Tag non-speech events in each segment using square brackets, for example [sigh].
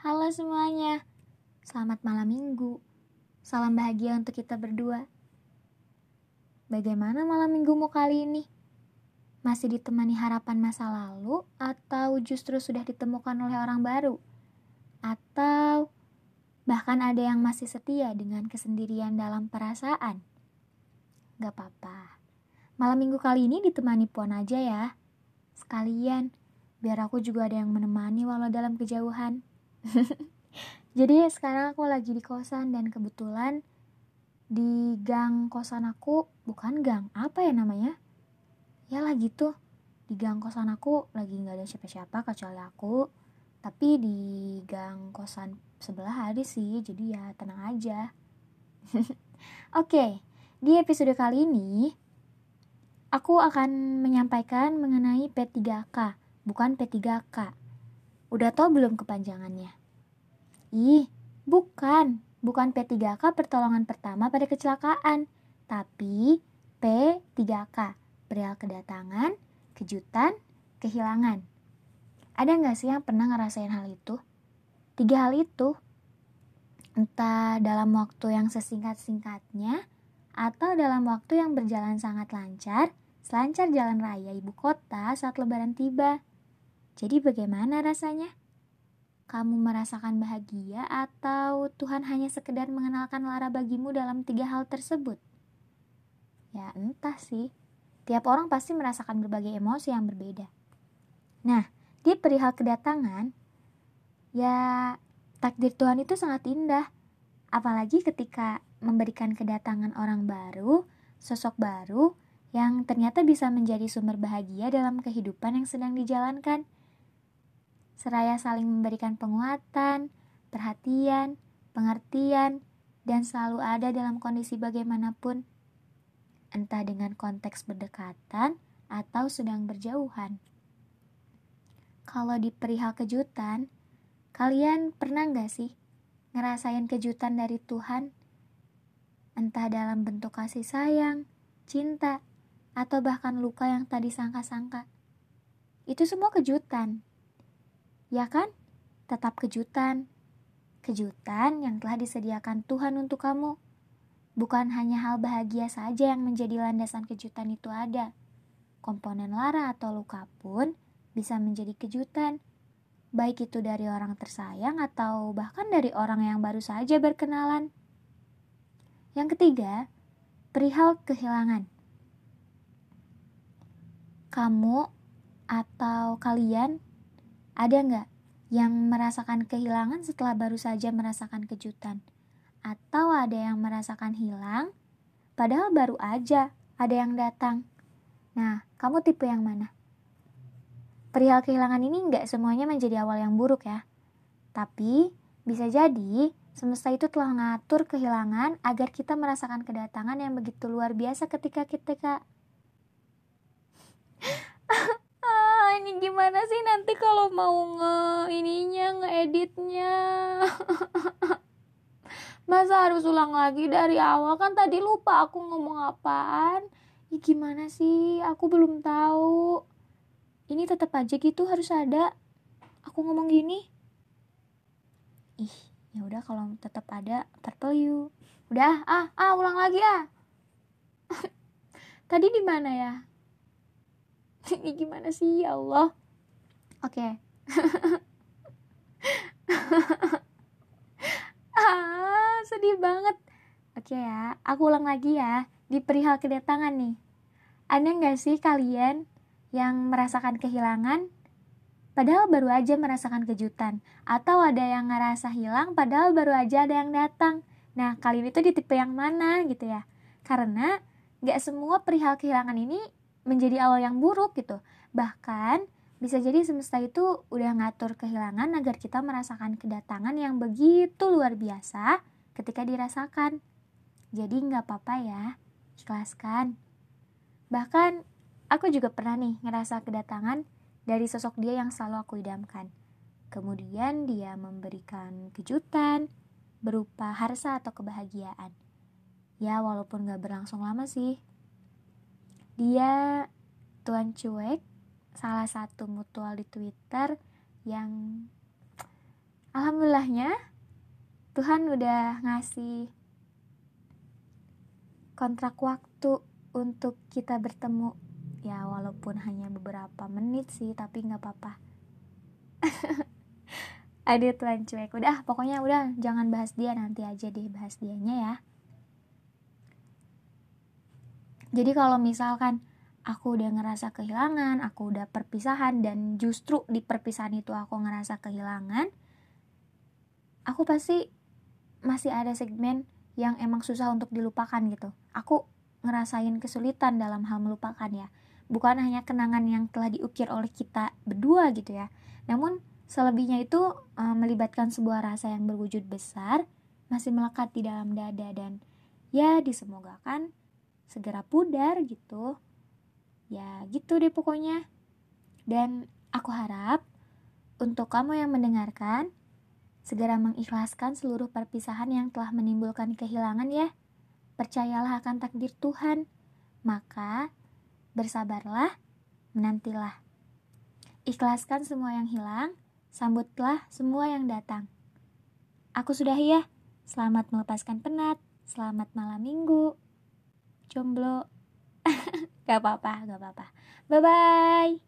Halo semuanya, selamat malam minggu. Salam bahagia untuk kita berdua. Bagaimana malam minggumu kali ini? Masih ditemani harapan masa lalu atau justru sudah ditemukan oleh orang baru? Atau bahkan ada yang masih setia dengan kesendirian dalam perasaan? Gak apa-apa. Malam minggu kali ini ditemani Puan aja ya. Sekalian, biar aku juga ada yang menemani walau dalam kejauhan. [laughs] Jadi sekarang aku lagi di kosan dan kebetulan di gang kosan aku, bukan gang, apa ya namanya? Ya lah gitu, di gang kosan aku lagi nggak ada siapa-siapa kecuali aku. Tapi di gang kosan sebelah ada sih, jadi ya tenang aja. [laughs] Oke, di episode kali ini aku akan menyampaikan mengenai P3K, bukan P3K. Udah tau belum kepanjangannya? Ih, bukan. Bukan P3K pertolongan pertama pada kecelakaan, tapi P3K, perihal kedatangan, kejutan, kehilangan. Ada nggak sih yang pernah ngerasain hal itu? Tiga hal itu, entah dalam waktu yang sesingkat-singkatnya, atau dalam waktu yang berjalan sangat lancar, selancar jalan raya ibu kota saat lebaran tiba. Jadi bagaimana rasanya? Kamu merasakan bahagia atau Tuhan hanya sekedar mengenalkan lara bagimu dalam tiga hal tersebut? Ya entah sih. Tiap orang pasti merasakan berbagai emosi yang berbeda. Nah, di perihal kedatangan, ya takdir Tuhan itu sangat indah. Apalagi ketika memberikan kedatangan orang baru, sosok baru, yang ternyata bisa menjadi sumber bahagia dalam kehidupan yang sedang dijalankan seraya saling memberikan penguatan, perhatian, pengertian, dan selalu ada dalam kondisi bagaimanapun, entah dengan konteks berdekatan atau sedang berjauhan. Kalau di perihal kejutan, kalian pernah nggak sih ngerasain kejutan dari Tuhan? Entah dalam bentuk kasih sayang, cinta, atau bahkan luka yang tadi sangka-sangka. Itu semua kejutan Ya kan? Tetap kejutan. Kejutan yang telah disediakan Tuhan untuk kamu. Bukan hanya hal bahagia saja yang menjadi landasan kejutan itu ada. Komponen lara atau luka pun bisa menjadi kejutan. Baik itu dari orang tersayang atau bahkan dari orang yang baru saja berkenalan. Yang ketiga, perihal kehilangan. Kamu atau kalian ada nggak yang merasakan kehilangan setelah baru saja merasakan kejutan? Atau ada yang merasakan hilang, padahal baru aja ada yang datang? Nah, kamu tipe yang mana? Perihal kehilangan ini nggak semuanya menjadi awal yang buruk ya. Tapi, bisa jadi semesta itu telah mengatur kehilangan agar kita merasakan kedatangan yang begitu luar biasa ketika kita ini gimana sih? Nanti kalau mau nge ininya ngeeditnya [laughs] masa harus ulang lagi dari awal? Kan tadi lupa aku ngomong apaan. Ya gimana sih? Aku belum tahu. Ini tetap aja gitu harus ada. Aku ngomong gini. Ih ya udah kalau tetap ada purple you udah ah ah ulang lagi ah. [laughs] Tadi di mana ya ini gimana sih? Ya Allah. Oke. Okay. [laughs] ah sedih banget. Oke okay ya aku ulang lagi ya. Di perihal kedatangan nih. Ada nggak sih kalian yang merasakan kehilangan padahal baru aja merasakan kejutan? Atau ada yang ngerasa hilang padahal baru aja ada yang datang? Nah kalian itu di tipe yang mana gitu ya? Karena nggak semua perihal kehilangan ini menjadi awal yang buruk gitu. Bahkan bisa jadi semesta itu udah ngatur kehilangan agar kita merasakan kedatangan yang begitu luar biasa ketika dirasakan. Jadi nggak apa-apa ya, ikhlaskan. Bahkan aku juga pernah nih ngerasa kedatangan dari sosok dia yang selalu aku idamkan. Kemudian dia memberikan kejutan berupa harsa atau kebahagiaan. Ya walaupun gak berlangsung lama sih, dia Tuan Cuek, salah satu mutual di Twitter yang alhamdulillahnya Tuhan udah ngasih kontrak waktu untuk kita bertemu. Ya walaupun hanya beberapa menit sih tapi nggak apa-apa. [laughs] Ada Tuhan cuek. Udah pokoknya udah jangan bahas dia nanti aja deh bahas dianya ya jadi kalau misalkan aku udah ngerasa kehilangan aku udah perpisahan dan justru di perpisahan itu aku ngerasa kehilangan aku pasti masih ada segmen yang emang susah untuk dilupakan gitu aku ngerasain kesulitan dalam hal melupakan ya bukan hanya kenangan yang telah diukir oleh kita berdua gitu ya. Namun selebihnya itu e, melibatkan sebuah rasa yang berwujud besar masih melekat di dalam dada dan ya disemogakan segera pudar gitu. Ya gitu deh pokoknya. Dan aku harap untuk kamu yang mendengarkan segera mengikhlaskan seluruh perpisahan yang telah menimbulkan kehilangan ya. Percayalah akan takdir Tuhan. Maka Bersabarlah, menantilah. Ikhlaskan semua yang hilang, sambutlah semua yang datang. Aku sudah ya. Selamat melepaskan penat. Selamat malam minggu. Jomblo. [laughs] gak apa-apa, gak apa-apa. Bye-bye.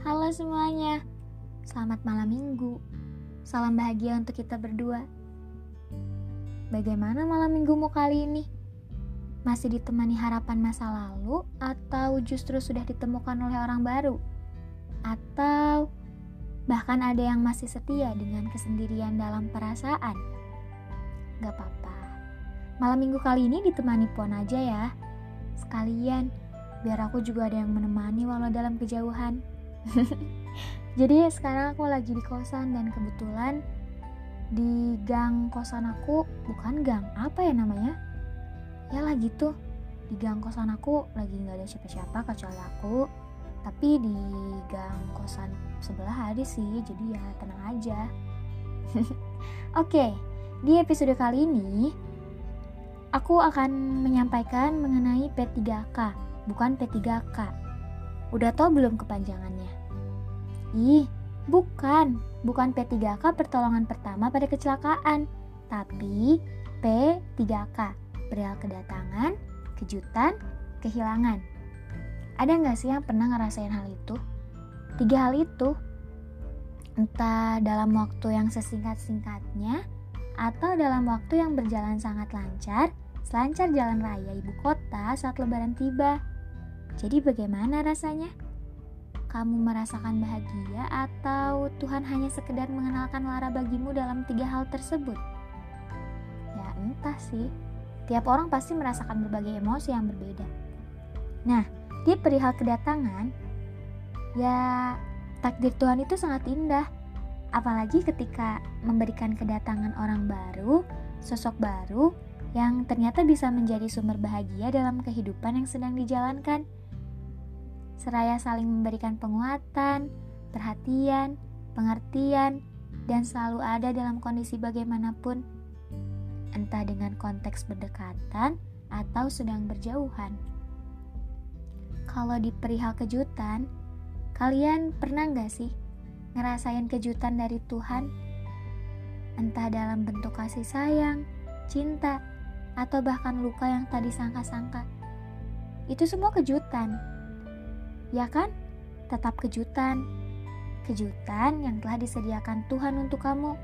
Halo semuanya, selamat malam minggu. Salam bahagia untuk kita berdua. Bagaimana malam minggumu kali ini? Masih ditemani harapan masa lalu atau justru sudah ditemukan oleh orang baru? Atau bahkan ada yang masih setia dengan kesendirian dalam perasaan? Gak apa-apa. Malam minggu kali ini ditemani Pon aja ya. Sekalian, biar aku juga ada yang menemani walau dalam kejauhan. [laughs] Jadi sekarang aku lagi di kosan dan kebetulan di gang kosan aku bukan gang apa ya namanya ya lah gitu di gang kosan aku lagi nggak ada siapa-siapa kecuali aku tapi di gang kosan sebelah ada sih jadi ya tenang aja. [laughs] Oke di episode kali ini aku akan menyampaikan mengenai P3K bukan P3K udah tau belum kepanjangannya? Ih Bukan, bukan P3K pertolongan pertama pada kecelakaan, tapi P3K, perihal kedatangan, kejutan, kehilangan. Ada nggak sih yang pernah ngerasain hal itu? Tiga hal itu, entah dalam waktu yang sesingkat-singkatnya, atau dalam waktu yang berjalan sangat lancar, selancar jalan raya ibu kota saat lebaran tiba. Jadi bagaimana rasanya? kamu merasakan bahagia atau Tuhan hanya sekedar mengenalkan lara bagimu dalam tiga hal tersebut? Ya entah sih, tiap orang pasti merasakan berbagai emosi yang berbeda. Nah, di perihal kedatangan, ya takdir Tuhan itu sangat indah. Apalagi ketika memberikan kedatangan orang baru, sosok baru, yang ternyata bisa menjadi sumber bahagia dalam kehidupan yang sedang dijalankan seraya saling memberikan penguatan, perhatian, pengertian, dan selalu ada dalam kondisi bagaimanapun, entah dengan konteks berdekatan atau sedang berjauhan. Kalau di perihal kejutan, kalian pernah nggak sih ngerasain kejutan dari Tuhan? Entah dalam bentuk kasih sayang, cinta, atau bahkan luka yang tadi sangka-sangka. Itu semua kejutan Ya kan? Tetap kejutan. Kejutan yang telah disediakan Tuhan untuk kamu.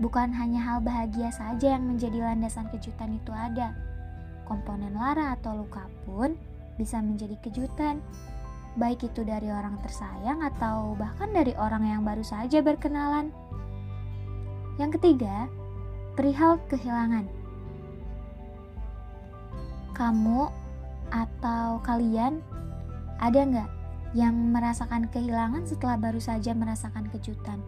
Bukan hanya hal bahagia saja yang menjadi landasan kejutan itu ada. Komponen lara atau luka pun bisa menjadi kejutan. Baik itu dari orang tersayang atau bahkan dari orang yang baru saja berkenalan. Yang ketiga, perihal kehilangan. Kamu atau kalian ada nggak yang merasakan kehilangan setelah baru saja merasakan kejutan?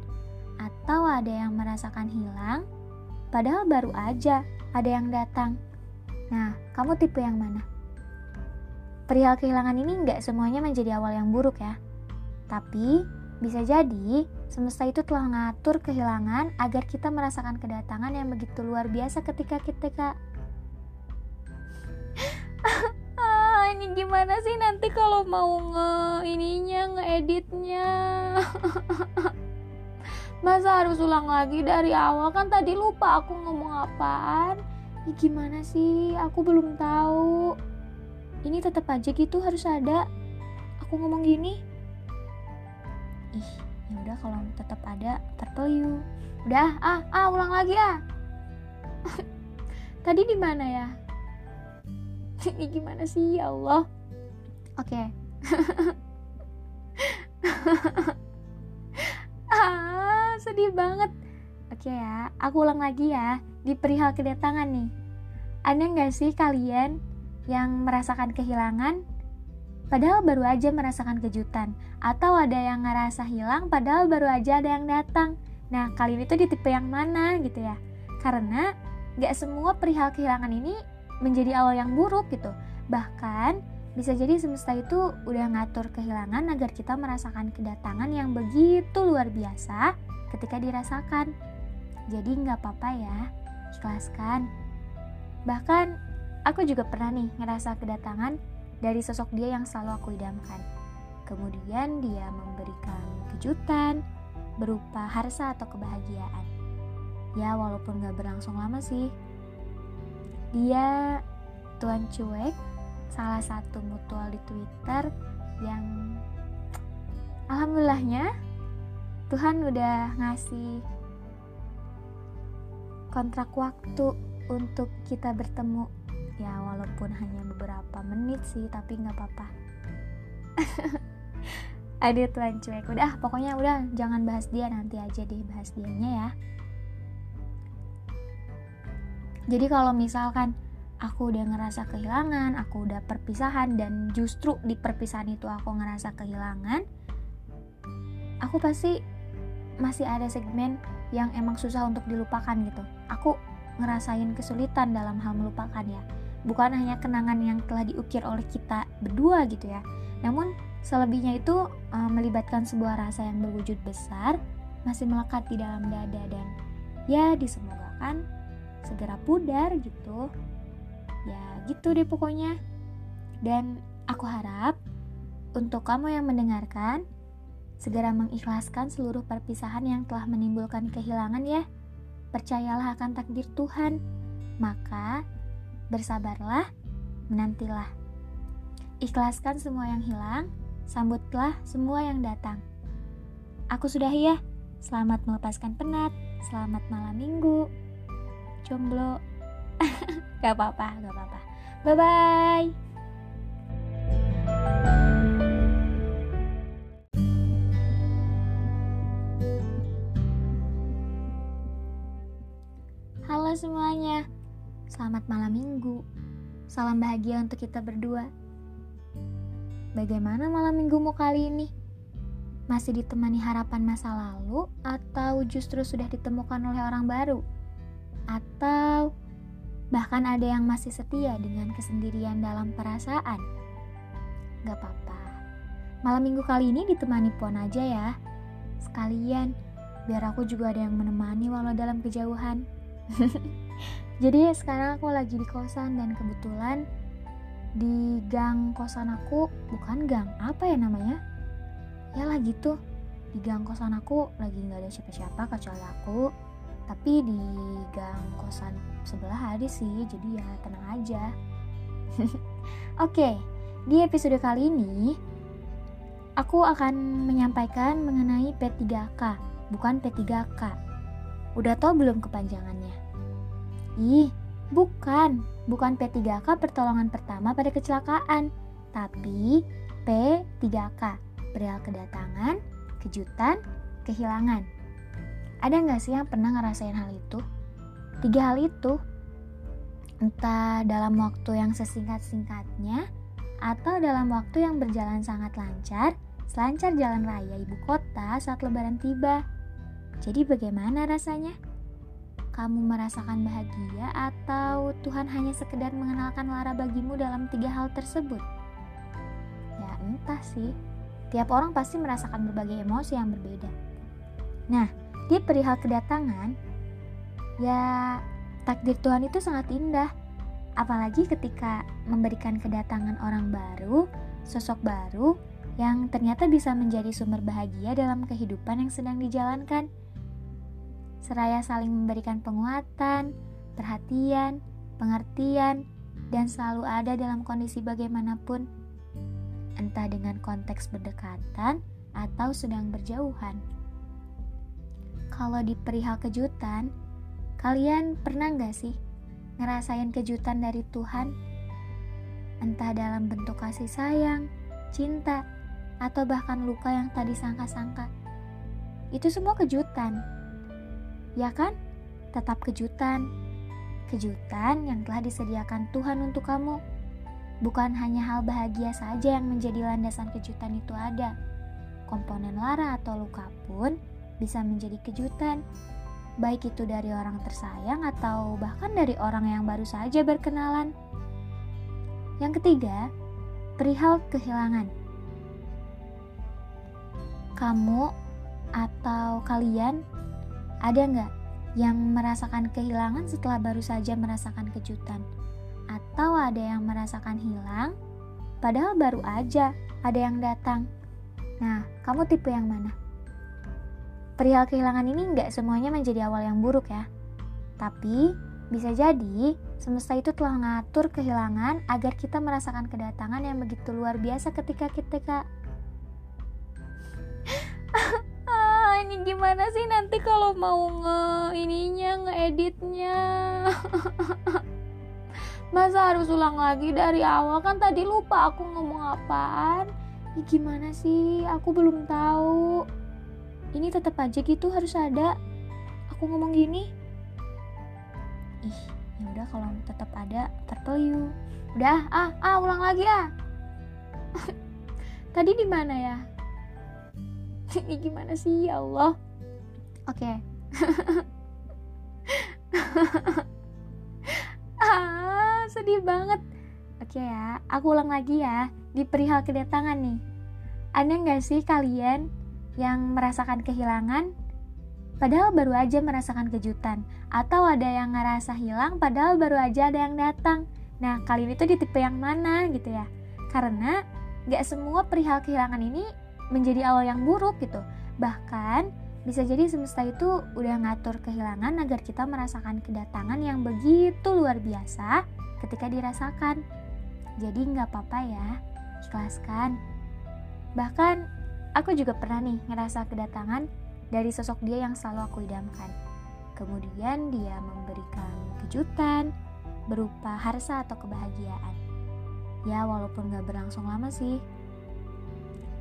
Atau ada yang merasakan hilang, padahal baru aja ada yang datang? Nah, kamu tipe yang mana? Perihal kehilangan ini nggak semuanya menjadi awal yang buruk ya. Tapi, bisa jadi semesta itu telah mengatur kehilangan agar kita merasakan kedatangan yang begitu luar biasa ketika kita [laughs] ah, ini gimana sih nanti kalau mau nge ininya ngeeditnya? [laughs] Masa harus ulang lagi dari awal? Kan tadi lupa aku ngomong apaan. Ya gimana sih? Aku belum tahu ini tetap aja gitu harus ada. Aku ngomong gini. Ih ya udah kalau tetap ada purple you udah ah ah ulang lagi ah. [laughs] Tadi di mana ya? [laughs] Ini gimana sih? Ya Allah. Oke. Okay. [laughs] ah sedih banget. Oke okay ya aku ulang lagi ya. Di perihal kedatangan nih. Ada nggak sih kalian yang merasakan kehilangan padahal baru aja merasakan kejutan atau ada yang ngerasa hilang padahal baru aja ada yang datang nah kalian itu di tipe yang mana gitu ya karena nggak semua perihal kehilangan ini menjadi awal yang buruk gitu. Bahkan bisa jadi semesta itu udah ngatur kehilangan agar kita merasakan kedatangan yang begitu luar biasa ketika dirasakan. Jadi nggak apa-apa ya, ikhlaskan. Bahkan aku juga pernah nih ngerasa kedatangan dari sosok dia yang selalu aku idamkan. Kemudian dia memberikan kejutan berupa harsa atau kebahagiaan. Ya walaupun gak berlangsung lama sih, dia Tuan Cuek, salah satu mutual di Twitter yang alhamdulillahnya Tuhan udah ngasih kontrak waktu untuk kita bertemu ya walaupun hanya beberapa menit sih tapi nggak apa-apa [laughs] ada tuan cuek udah pokoknya udah jangan bahas dia nanti aja deh bahas dianya ya jadi kalau misalkan aku udah ngerasa kehilangan, aku udah perpisahan dan justru di perpisahan itu aku ngerasa kehilangan, aku pasti masih ada segmen yang emang susah untuk dilupakan gitu. Aku ngerasain kesulitan dalam hal melupakan ya. Bukan hanya kenangan yang telah diukir oleh kita berdua gitu ya. Namun selebihnya itu uh, melibatkan sebuah rasa yang berwujud besar masih melekat di dalam dada dan ya disemogakan segera pudar gitu. Ya gitu deh pokoknya. Dan aku harap untuk kamu yang mendengarkan segera mengikhlaskan seluruh perpisahan yang telah menimbulkan kehilangan ya. Percayalah akan takdir Tuhan. Maka bersabarlah menantilah. Ikhlaskan semua yang hilang sambutlah semua yang datang. Aku sudah ya. Selamat melepaskan penat selamat malam minggu. Jomblo. [laughs] Gak apa-apa gak apa-apa. Bye bye Halo semuanya, selamat malam minggu. Salam bahagia untuk kita berdua. Bagaimana malam minggumu kali ini? Masih ditemani harapan masa lalu, atau justru sudah ditemukan oleh orang baru? atau bahkan ada yang masih setia dengan kesendirian dalam perasaan. Gak apa-apa, malam minggu kali ini ditemani Puan aja ya. Sekalian, biar aku juga ada yang menemani walau dalam kejauhan. [laughs] Jadi sekarang aku lagi di kosan dan kebetulan di gang kosan aku, bukan gang, apa ya namanya? Ya lah gitu, di gang kosan aku lagi nggak ada siapa-siapa kecuali aku. Tapi di gang kosan sebelah ada sih jadi ya tenang aja. [laughs] Oke di episode kali ini aku akan menyampaikan mengenai P3K bukan P3K udah tau belum kepanjangannya ih bukan bukan P3K pertolongan pertama pada kecelakaan tapi P3K perihal kedatangan kejutan kehilangan ada nggak sih yang pernah ngerasain hal itu? Tiga hal itu, entah dalam waktu yang sesingkat-singkatnya atau dalam waktu yang berjalan sangat lancar, selancar jalan raya ibu kota saat lebaran tiba. Jadi bagaimana rasanya? Kamu merasakan bahagia atau Tuhan hanya sekedar mengenalkan lara bagimu dalam tiga hal tersebut? Ya entah sih, tiap orang pasti merasakan berbagai emosi yang berbeda. Nah, di perihal kedatangan, ya takdir Tuhan itu sangat indah. Apalagi ketika memberikan kedatangan orang baru, sosok baru yang ternyata bisa menjadi sumber bahagia dalam kehidupan yang sedang dijalankan. Seraya saling memberikan penguatan, perhatian, pengertian, dan selalu ada dalam kondisi bagaimanapun, entah dengan konteks berdekatan atau sedang berjauhan. Kalau di perihal kejutan, kalian pernah nggak sih ngerasain kejutan dari Tuhan, entah dalam bentuk kasih sayang, cinta, atau bahkan luka yang tadi sangka-sangka. Itu semua kejutan, ya kan? Tetap kejutan, kejutan yang telah disediakan Tuhan untuk kamu. Bukan hanya hal bahagia saja yang menjadi landasan kejutan itu ada. Komponen lara atau luka pun bisa menjadi kejutan baik itu dari orang tersayang atau bahkan dari orang yang baru saja berkenalan. Yang ketiga, perihal kehilangan. Kamu atau kalian ada nggak yang merasakan kehilangan setelah baru saja merasakan kejutan? Atau ada yang merasakan hilang padahal baru aja ada yang datang? Nah, kamu tipe yang mana? Perihal kehilangan ini nggak semuanya menjadi awal yang buruk ya. Tapi bisa jadi semesta itu telah mengatur kehilangan agar kita merasakan kedatangan yang begitu luar biasa ketika kita gimana sih nanti kalau mau nge ininya ngeeditnya? [laughs] Masa harus ulang lagi dari awal? Kan tadi lupa aku ngomong apaan. Ya gimana sih? Aku belum tahu. Ini tetap aja gitu harus ada. Aku ngomong gini. Ih ya udah kalau tetap ada purple you udah ah ah ulang lagi ah. [laughs] Tadi di mana ya? [laughs] Ini gimana sih? Ya Allah oke. Okay. [laughs] ah sedih banget. Oke okay ya aku ulang lagi ya. Di perihal kedatangan nih. Ada nggak sih kalian yang merasakan kehilangan padahal baru aja merasakan kejutan? Atau ada yang ngerasa hilang padahal baru aja ada yang datang? Nah kalian itu di tipe yang mana gitu ya? Karena gak semua perihal kehilangan ini menjadi awal yang buruk gitu. Bahkan bisa jadi semesta itu udah ngatur kehilangan agar kita merasakan kedatangan yang begitu luar biasa ketika dirasakan jadi nggak apa-apa ya ikhlaskan bahkan Aku juga pernah nih ngerasa kedatangan dari sosok dia yang selalu aku idamkan. Kemudian dia memberikan kejutan berupa harsa atau kebahagiaan. Ya walaupun gak berlangsung lama sih.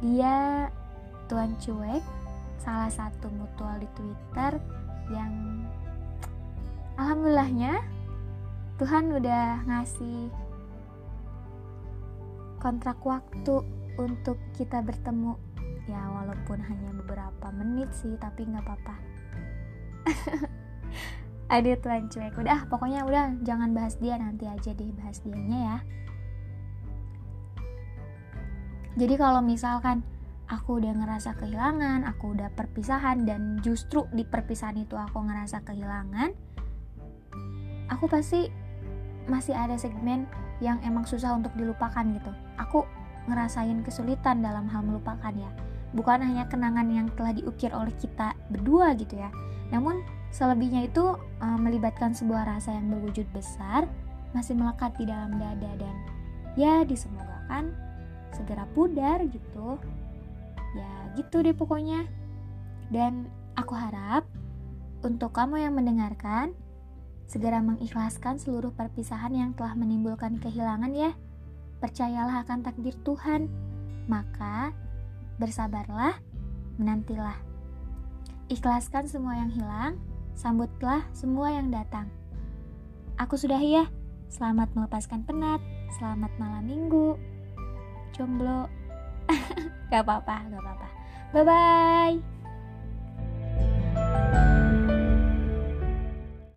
Dia Tuan Cuek, salah satu mutual di Twitter yang alhamdulillahnya Tuhan udah ngasih kontrak waktu untuk kita bertemu. Ya walaupun hanya beberapa menit sih tapi nggak apa-apa. [laughs] Ada tuan cuek udah pokoknya udah jangan bahas dia nanti aja deh bahas dianya ya. Jadi kalau misalkan aku udah ngerasa kehilangan aku udah perpisahan dan justru di perpisahan itu aku ngerasa kehilangan aku pasti masih ada segmen yang emang susah untuk dilupakan gitu. Aku ngerasain kesulitan dalam hal melupakan ya. Bukan hanya kenangan yang telah diukir oleh kita berdua gitu ya. Namun selebihnya itu uh, melibatkan sebuah rasa yang berwujud besar masih melekat di dalam dada dan ya disemogakan segera pudar gitu gitu deh pokoknya dan aku harap untuk kamu yang mendengarkan segera mengikhlaskan seluruh perpisahan yang telah menimbulkan kehilangan ya percayalah akan takdir Tuhan maka Bersabarlah, menantilah. Ikhlaskan semua yang hilang, sambutlah semua yang datang. Aku sudah ya. Selamat melepaskan penat. Selamat malam minggu. Jomblo. [laughs] gak apa-apa, gak apa-apa. Bye-bye.